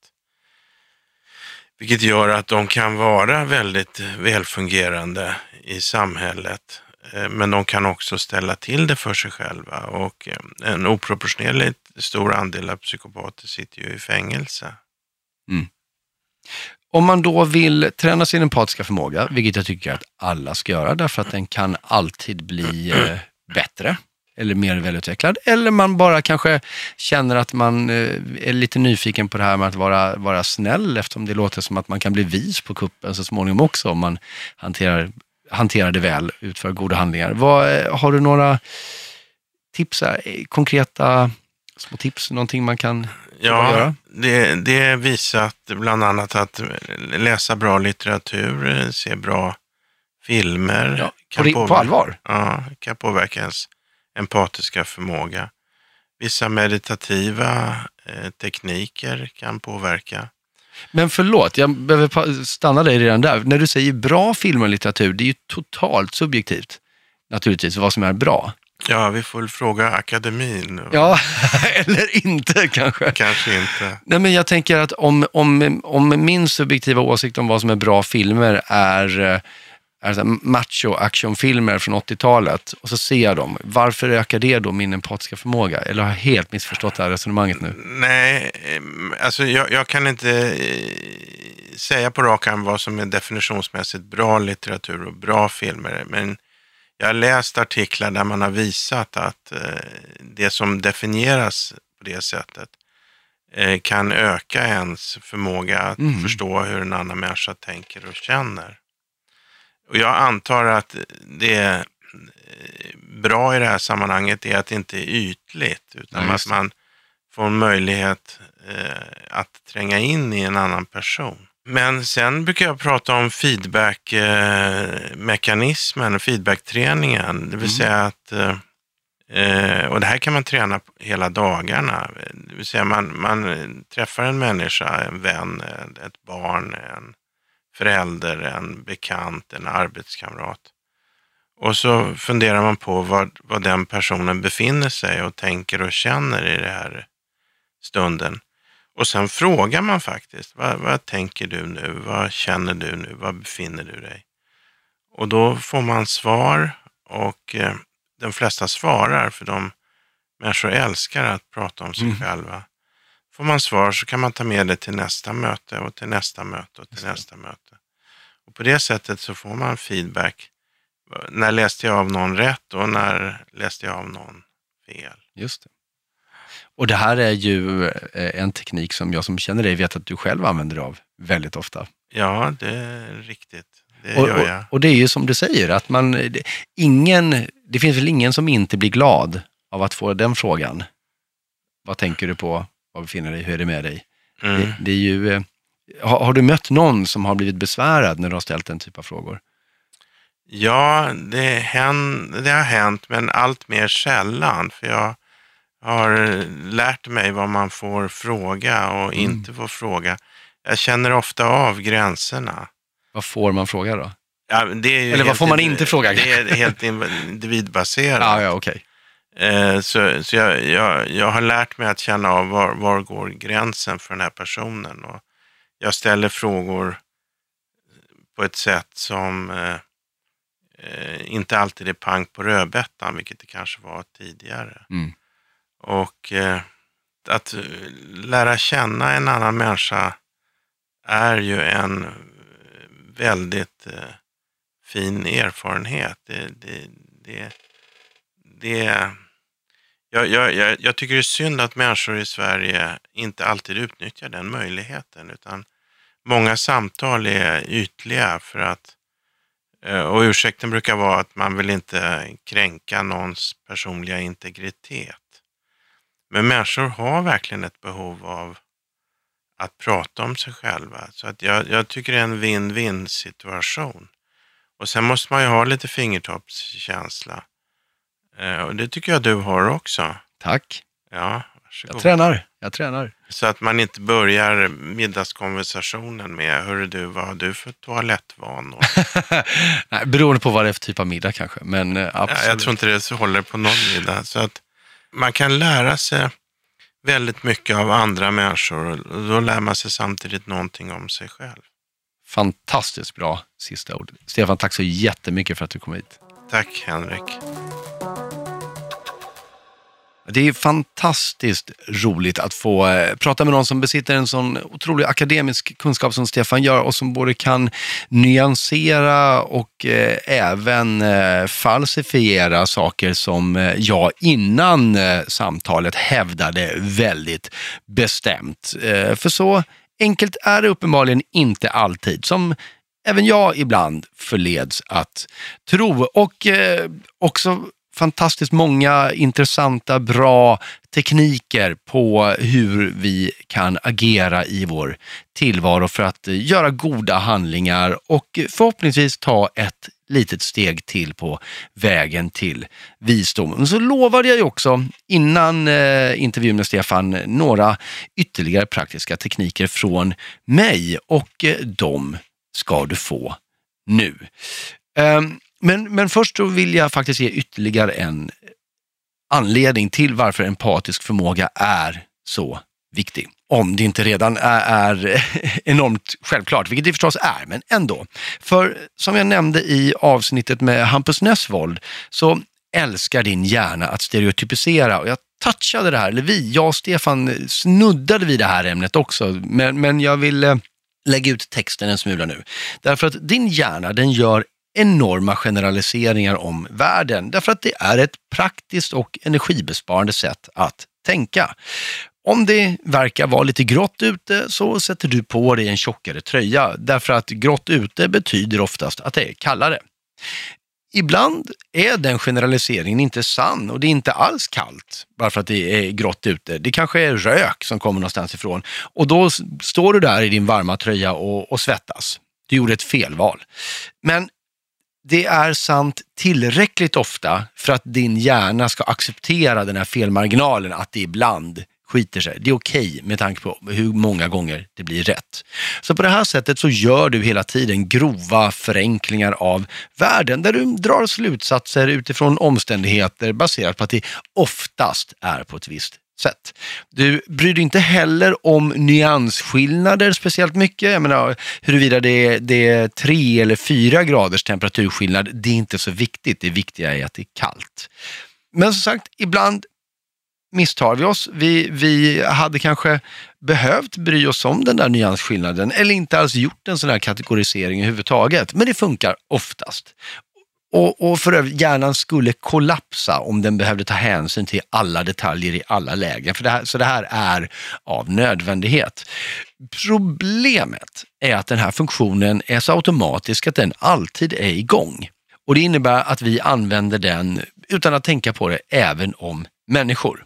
Vilket gör att de kan vara väldigt välfungerande i samhället. Eh, men de kan också ställa till det för sig själva och eh, en oproportionerligt stor andel av psykopater sitter ju i fängelse. Mm. Om man då vill träna sin empatiska förmåga, vilket jag tycker att alla ska göra, därför att den kan alltid bli eh, bättre eller mer välutvecklad. Eller man bara kanske känner att man eh, är lite nyfiken på det här med att vara, vara snäll eftersom det låter som att man kan bli vis på kuppen så småningom också om man hanterar, hanterar det väl, utför goda handlingar. Vad, eh, har du några tips, här, eh, konkreta små tips, någonting man kan ja, göra? Det, det är visat bland annat att läsa bra litteratur, se bra filmer. Ja, på, påverka, på allvar? Ja, kan påverka ens empatiska förmåga. Vissa meditativa eh, tekniker kan påverka. Men förlåt, jag behöver stanna dig redan där. När du säger bra film och litteratur, det är ju totalt subjektivt naturligtvis vad som är bra. Ja, vi får väl fråga akademin. Ja, eller inte kanske. Kanske inte. Nej, men jag tänker att om, om, om min subjektiva åsikt om vad som är bra filmer är är macho-actionfilmer från 80-talet och så ser jag dem. Varför ökar det då min empatiska förmåga? Eller har jag helt missförstått det här resonemanget nu? Nej, alltså jag, jag kan inte eh, säga på rak arm vad som är definitionsmässigt bra litteratur och bra filmer. Men jag har läst artiklar där man har visat att eh, det som definieras på det sättet eh, kan öka ens förmåga att mm. förstå hur en annan människa tänker och känner. Och jag antar att det är bra i det här sammanhanget är att det inte är ytligt, utan ja, att man får en möjlighet eh, att tränga in i en annan person. Men sen brukar jag prata om feedbackmekanismen, eh, feedbackträningen, det vill mm. säga att eh, eh, och det här kan man träna hela dagarna. Det vill säga man, man träffar en människa, en vän, ett barn, en förälder, en bekant, en arbetskamrat. Och så funderar man på vad, vad den personen befinner sig och tänker och känner i den här stunden. Och sen frågar man faktiskt, vad, vad tänker du nu? Vad känner du nu? Var befinner du dig? Och då får man svar och eh, de flesta svarar för de människor älskar att prata om sig Mm. själva. Får man svar så kan man ta med det till nästa möte och till nästa möte och till nästa möte. Och på det sättet så får man feedback. När läste jag av någon rätt och när läste jag av någon fel? Just det. Och det här är ju eh, en teknik som jag som känner dig vet att du själv använder dig av väldigt ofta. Ja, det är riktigt. Det Och, gör och, och det är ju som du säger, att man, det, ingen, det finns väl ingen som inte blir glad av att få den frågan. Vad tänker du på? Var befinner dig? Hur är det med dig? Mm. Det, det är ju, eh, har, har du mött någon som har blivit besvärad när du har ställt den typ av frågor? Ja, det, hän, det har hänt, men allt mer sällan. För jag har lärt mig vad man får fråga och Mm. inte får fråga. Jag känner ofta av gränserna. Vad får man fråga då? Ja, Eller vad får man inte fråga? Det är helt individbaserat. Ja, ja, okej. Eh, Så, så jag, jag, jag har lärt mig att känna av var, var går gränsen för den här personen. Och jag ställer frågor på ett sätt som eh, eh, inte alltid är pang på rödbetan, vilket det kanske var tidigare. Mm. Och eh, att lära känna en annan människa är ju en väldigt eh, fin erfarenhet. Det, det, det, det, jag, jag, jag, jag tycker det är synd att människor i Sverige inte alltid utnyttjar den möjligheten. Utan många samtal är ytliga för att, eh, och ursäkten brukar vara att man vill inte kränka någons personliga integritet. Men människor har verkligen ett behov av att prata om sig själva. Så att jag, jag tycker det är en win-win situation. Och sen måste man ju ha lite fingertoppskänsla. Eh, och det tycker jag du har också. Tack. Ja, Jag varsågod. tränar. Jag tränar. Så att man inte börjar middagskonversationen med, hörru du, vad har du för toalettvanor? Nej, beroende på vad det är för typ av middag kanske. Men eh, absolut. Ja, jag tror inte det håller på någon middag. Så att man kan lära sig väldigt mycket av andra människor och då lär man sig samtidigt någonting om sig själv. Fantastiskt bra sista ord. Stefan, tack så jättemycket för att du kom hit. Tack Henrik. Det är fantastiskt roligt att få eh, prata med någon som besitter en sån otrolig akademisk kunskap som Stefan gör och som både kan nyansera och eh, även eh, falsifiera saker som jag innan samtalet hävdade väldigt bestämt. För så enkelt är det uppenbarligen inte alltid. Som även jag ibland förleds att tro. Och eh, också fantastiskt många intressanta, bra tekniker på hur vi kan agera i vår tillvaro för att göra goda handlingar och förhoppningsvis ta ett litet steg till på vägen till visdom. Men så lovade jag ju också innan eh, intervjun med Stefan några ytterligare praktiska tekniker från mig och eh, de ska du få nu. Ehm, men, men först så vill jag faktiskt ge ytterligare en anledning till varför empatisk förmåga är så viktig. Om det inte redan är, är enormt självklart, vilket det förstås är, men ändå. För som jag nämnde i avsnittet med Hampus Nessvold så älskar din hjärna att stereotypisera och jag touchade det här, eller vi, jag och Stefan snuddade vid det här ämnet också, men, men jag vill eh, lägga ut texten en smula nu. Därför att din hjärna den gör enorma generaliseringar om världen, därför att det är ett praktiskt och energibesparande sätt att tänka. Om det verkar vara lite grått ute så sätter du på dig en tjockare tröja, därför att grått ute betyder oftast att det är kallare. Ibland är den generaliseringen inte sann och det är inte alls kallt bara för att det är grått ute. Det kanske är rök som kommer någonstans ifrån och då står du där i din varma tröja och, och svettas. Du gjorde ett felval. Men det är sant tillräckligt ofta för att din hjärna ska acceptera den här felmarginalen, att det ibland skiter sig. Det är okej med tanke på hur många gånger det blir rätt. Så på det här sättet så gör du hela tiden grova förenklingar av världen där du drar slutsatser utifrån omständigheter baserat på att det oftast är på ett visst sätt. Du bryr dig inte heller om nyansskillnader speciellt mycket. Jag menar, huruvida det är, det är tre eller fyra graders temperaturskillnad, det är inte så viktigt. Det viktiga är att det är kallt. Men som sagt, ibland misstar vi oss. Vi, vi hade kanske behövt bry oss om den där nyansskillnaden eller inte alls gjort en sån här kategorisering överhuvudtaget. Men det funkar oftast. Och, och för övrigt, hjärnan skulle kollapsa om den behövde ta hänsyn till alla detaljer i alla lägen. För det här, så det här är av nödvändighet. Problemet är att den här funktionen är så automatisk att den alltid är igång. Och det innebär att vi använder den utan att tänka på det även om människor.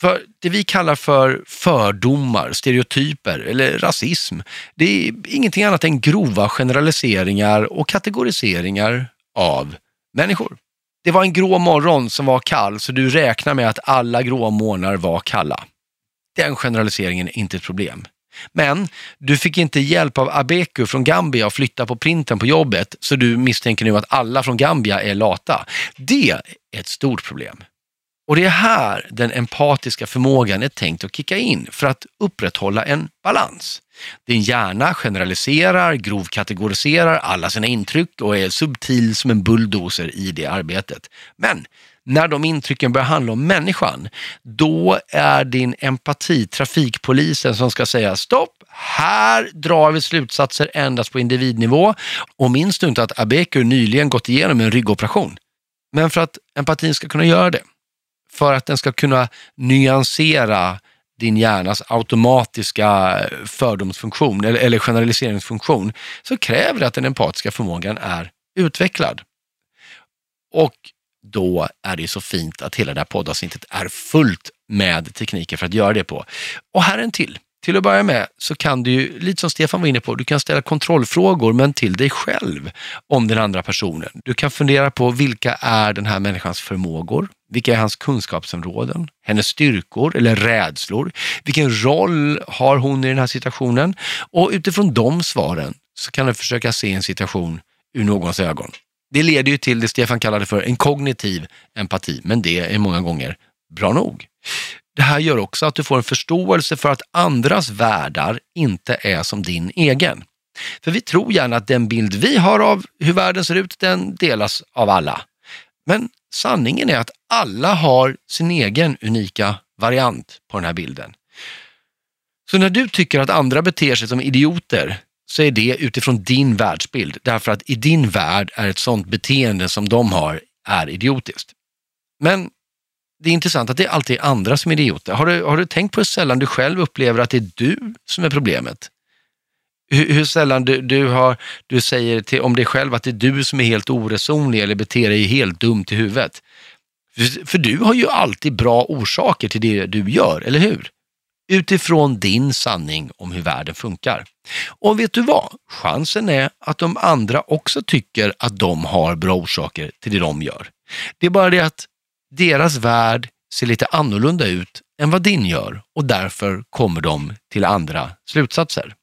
För det vi kallar för fördomar, stereotyper eller rasism, det är ingenting annat än grova generaliseringar och kategoriseringar av människor. Det var en grå morgon som var kall, så du räknar med att alla grå morgnar var kalla. Den generaliseringen är inte ett problem. Men du fick inte hjälp av Abeku från Gambia att flytta på printen på jobbet, så du misstänker nu att alla från Gambia är lata. Det är ett stort problem. Och det är här den empatiska förmågan är tänkt att kicka in för att upprätthålla en balans. Din hjärna generaliserar, grovkategoriserar alla sina intryck och är subtil som en bulldozer i det arbetet. Men när de intrycken börjar handla om människan, då är din empati trafikpolisen som ska säga stopp, här drar vi slutsatser endast på individnivå. Och minns du inte att Abeku nyligen gått igenom en ryggoperation? Men för att empatin ska kunna göra det, för att den ska kunna nyansera din hjärnas automatiska eh, fördomsfunktion eller, eller generaliseringsfunktion så kräver det att den empatiska förmågan är utvecklad. Och då är det så fint att hela det här poddavsnittet är fullt med tekniker för att göra det på. Och här är en till. Till att börja med så kan du ju, lite som Stefan var inne på, du kan ställa kontrollfrågor men till dig själv om den andra personen. Du kan fundera på vilka är den här människans förmågor? Vilka är hans kunskapsområden? Hennes styrkor eller rädslor? Vilken roll har hon i den här situationen? Och utifrån de svaren så kan du försöka se en situation ur någons ögon. Det leder ju till det Stefan kallade för en kognitiv empati, men det är många gånger bra nog. Det här gör också att du får en förståelse för att andras världar inte är som din egen. För vi tror gärna att den bild vi har av hur världen ser ut, den delas av alla. Men sanningen är att alla har sin egen unika variant på den här bilden. Så när du tycker att andra beter sig som idioter så är det utifrån din världsbild. Därför att i din värld är ett sådant beteende som de har är idiotiskt. Men det är intressant att det alltid är andra som är idioter. Har du, har du tänkt på hur sällan du själv upplever att det är du som är problemet? Hur, hur sällan du, du, har, du säger till, om dig själv att det är du som är helt oresonlig eller beter dig helt dumt i huvudet. För, för du har ju alltid bra orsaker till det du gör, eller hur? Utifrån din sanning om hur världen funkar. Och vet du vad? Chansen är att de andra också tycker att de har bra orsaker till det de gör. Det är bara det att deras värld ser lite annorlunda ut än vad din gör och därför kommer de till andra slutsatser.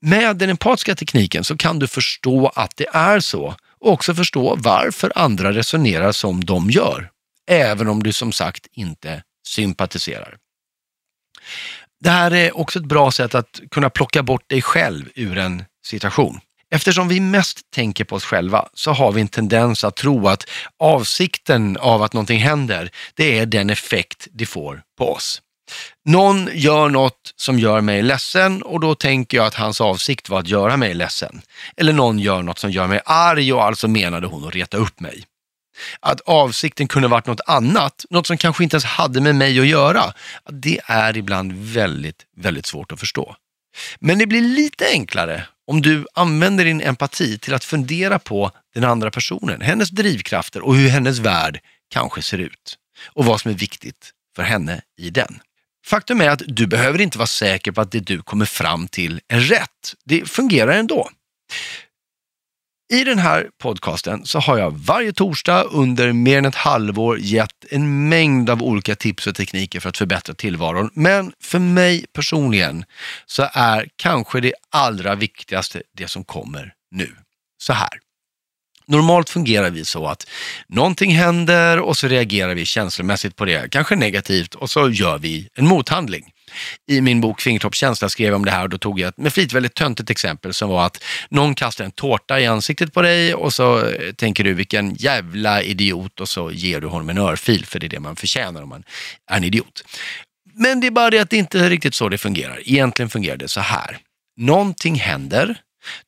Med den empatiska tekniken så kan du förstå att det är så och också förstå varför andra resonerar som de gör, även om du som sagt inte sympatiserar. Det här är också ett bra sätt att kunna plocka bort dig själv ur en situation. Eftersom vi mest tänker på oss själva så har vi en tendens att tro att avsikten av att någonting händer, det är den effekt det får på oss. Någon gör något som gör mig ledsen och då tänker jag att hans avsikt var att göra mig ledsen. Eller någon gör något som gör mig arg och alltså menade hon att reta upp mig. Att avsikten kunde varit något annat, något som kanske inte ens hade med mig att göra, det är ibland väldigt, väldigt svårt att förstå. Men det blir lite enklare om du använder din empati till att fundera på den andra personen, hennes drivkrafter och hur hennes värld kanske ser ut och vad som är viktigt för henne i den. Faktum är att du behöver inte vara säker på att det du kommer fram till är rätt. Det fungerar ändå. I den här podcasten så har jag varje torsdag under mer än ett halvår gett en mängd av olika tips och tekniker för att förbättra tillvaron. Men för mig personligen så är kanske det allra viktigaste det som kommer nu. Så här. Normalt fungerar vi så att någonting händer och så reagerar vi känslomässigt på det, kanske negativt, och så gör vi en mothandling. I min bok Fingertoppskänsla skrev jag om det här och då tog jag ett med flit väldigt töntigt exempel som var att någon kastar en tårta i ansiktet på dig och så eh, tänker du vilken jävla idiot och så ger du honom en örfil för det är det man förtjänar om man är en idiot. Men det är bara det att det inte är riktigt så det fungerar. Egentligen fungerar det så här. Någonting händer,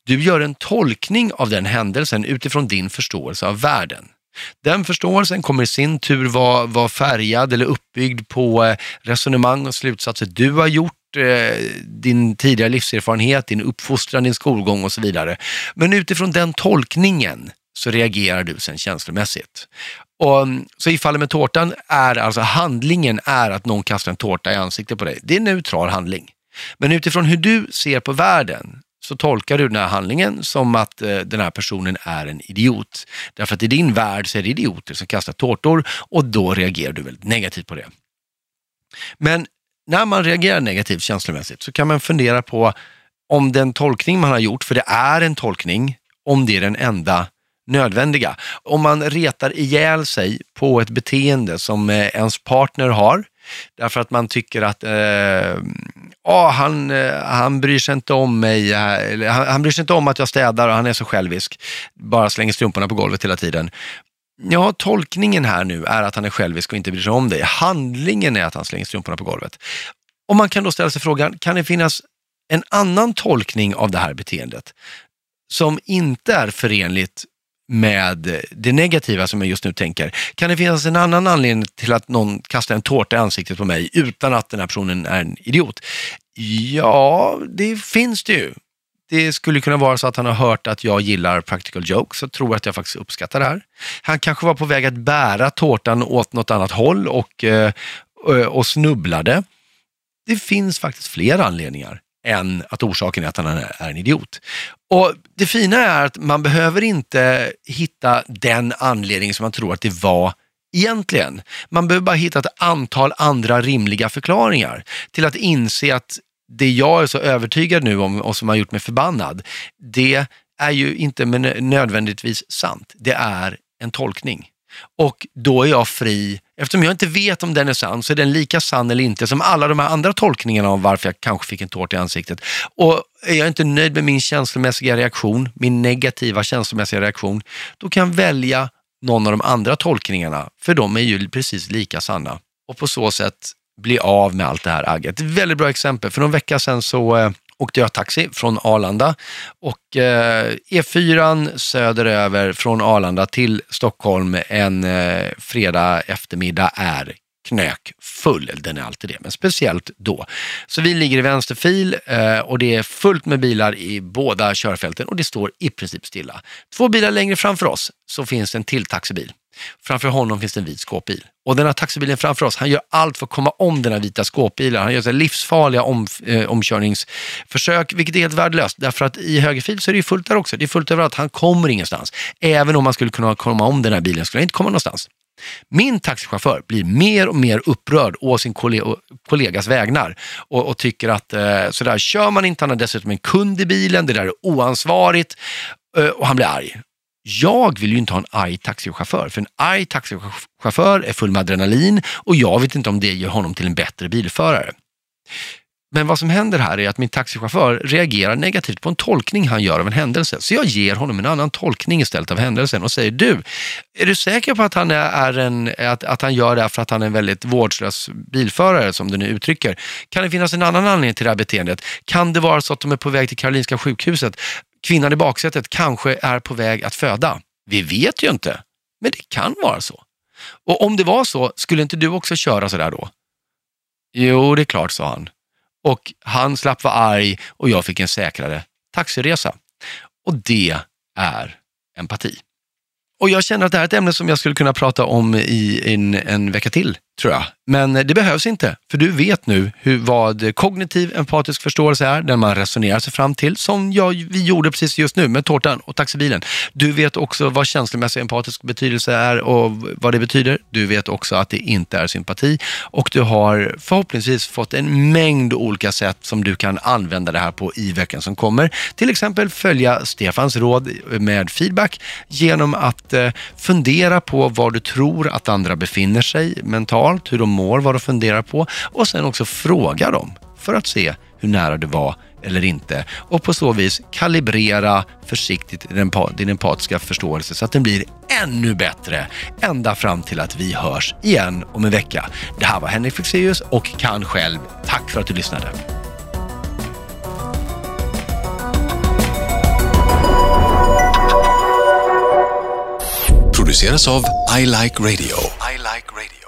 du gör en tolkning av den händelsen utifrån din förståelse av världen. Den förståelsen kommer i sin tur vara, vara färgad eller uppbyggd på eh, resonemang och slutsatser du har gjort, eh, din tidigare livserfarenhet, din uppfostran, din skolgång och så vidare. Men utifrån den tolkningen så reagerar du sen känslomässigt. Och, mm, så i fallet med tårtan är alltså handlingen är att någon kastar en tårta i ansiktet på dig. Det är en neutral handling. Men utifrån hur du ser på världen så tolkar du den här handlingen som att eh, den här personen är en idiot. Därför att i din värld så är det idioter som kastar tårtor och då reagerar du väldigt negativt på det. Men när man reagerar negativt känslomässigt så kan man fundera på om den tolkning man har gjort, för det är en tolkning, om det är den enda nödvändiga. Om man retar ihjäl sig på ett beteende som eh, ens partner har, därför att man tycker att eh, oh, han, eh, han bryr sig inte om mig, eh, han, han bryr sig inte om att jag städar och han är så självisk, bara slänger strumporna på golvet hela tiden. Ja, tolkningen här nu är att han är självisk och inte bryr sig om dig. Handlingen är att han slänger strumporna på golvet. Och man kan då ställa sig frågan, kan det finnas en annan tolkning av det här beteendet som inte är förenligt med det negativa som jag just nu tänker. Kan det finnas en annan anledning till att någon kastar en tårta i ansiktet på mig utan att den här personen är en idiot? Ja, det finns det ju. Det skulle kunna vara så att han har hört att jag gillar practical jokes och tror att jag faktiskt uppskattar det här. Han kanske var på väg att bära tårtan åt något annat håll och, eh, och snubblade. Det finns faktiskt fler anledningar än att orsaken är att han är en idiot. Och Det fina är att man behöver inte hitta den anledning som man tror att det var egentligen. Man behöver bara hitta ett antal andra rimliga förklaringar till att inse att det jag är så övertygad nu om och som har gjort mig förbannad, det är ju inte nödvändigtvis sant. Det är en tolkning. Och då är jag fri, eftersom jag inte vet om den är sann, så är den lika sann eller inte som alla de här andra tolkningarna om varför jag kanske fick en tårta i ansiktet. Och är jag inte nöjd med min känslomässiga reaktion, min negativa känslomässiga reaktion, då kan jag välja någon av de andra tolkningarna, för de är ju precis lika sanna. Och på så sätt bli av med allt det här agget. Ett väldigt bra exempel. För någon vecka sedan så eh, åkte jag taxi från Arlanda och eh, E4 söderöver från Arlanda till Stockholm en eh, fredag eftermiddag är knökfull. Den är alltid det, men speciellt då. Så vi ligger i vänsterfil eh, och det är fullt med bilar i båda körfälten och det står i princip stilla. Två bilar längre framför oss så finns en till taxibil. Framför honom finns det en vit skåpbil. Och den här taxibilen framför oss, han gör allt för att komma om den här vita skåpbilen. Han gör så livsfarliga om, eh, omkörningsförsök, vilket är helt värdelöst. Därför att i högerfil så är det fullt där också. Det är fullt överallt. Han kommer ingenstans. Även om man skulle kunna komma om den här bilen skulle han inte komma någonstans. Min taxichaufför blir mer och mer upprörd å sin kollegas vägnar och, och tycker att eh, sådär kör man inte, han har dessutom en kund i bilen, det där är oansvarigt eh, och han blir arg. Jag vill ju inte ha en arg taxichaufför, för en arg taxichaufför är full med adrenalin och jag vet inte om det gör honom till en bättre bilförare. Men vad som händer här är att min taxichaufför reagerar negativt på en tolkning han gör av en händelse. Så jag ger honom en annan tolkning istället av händelsen och säger du, är du säker på att han, är en, att, att han gör det här för att han är en väldigt vårdslös bilförare som du nu uttrycker? Kan det finnas en annan anledning till det här beteendet? Kan det vara så att de är på väg till Karolinska sjukhuset? Kvinnan i baksätet kanske är på väg att föda. Vi vet ju inte, men det kan vara så. Och om det var så, skulle inte du också köra sådär då? Jo, det är klart, sa han och han slapp vara arg och jag fick en säkrare taxiresa. Och det är empati. Och jag känner att det här är ett ämne som jag skulle kunna prata om i en, en vecka till, tror jag. Men eh, det behövs inte, för du vet nu hur, vad kognitiv empatisk förståelse är, den man resonerar sig fram till, som jag, vi gjorde precis just nu med tårtan och taxibilen. Du vet också vad känslomässig empatisk betydelse är och vad det betyder. Du vet också att det inte är sympati och du har förhoppningsvis fått en mängd olika sätt som du kan använda det här på i veckan som kommer. Till exempel följa Stefans råd med feedback genom att eh, fundera på var du tror att andra befinner sig mentalt mentalt, hur de mår, vad de funderar på och sen också fråga dem för att se hur nära du var eller inte och på så vis kalibrera försiktigt din empatiska förståelse så att den blir ännu bättre ända fram till att vi hörs igen om en vecka. Det här var Henrik Fexeus och Kan själv. Tack för att du lyssnade. Produceras av I Like Radio. I like radio.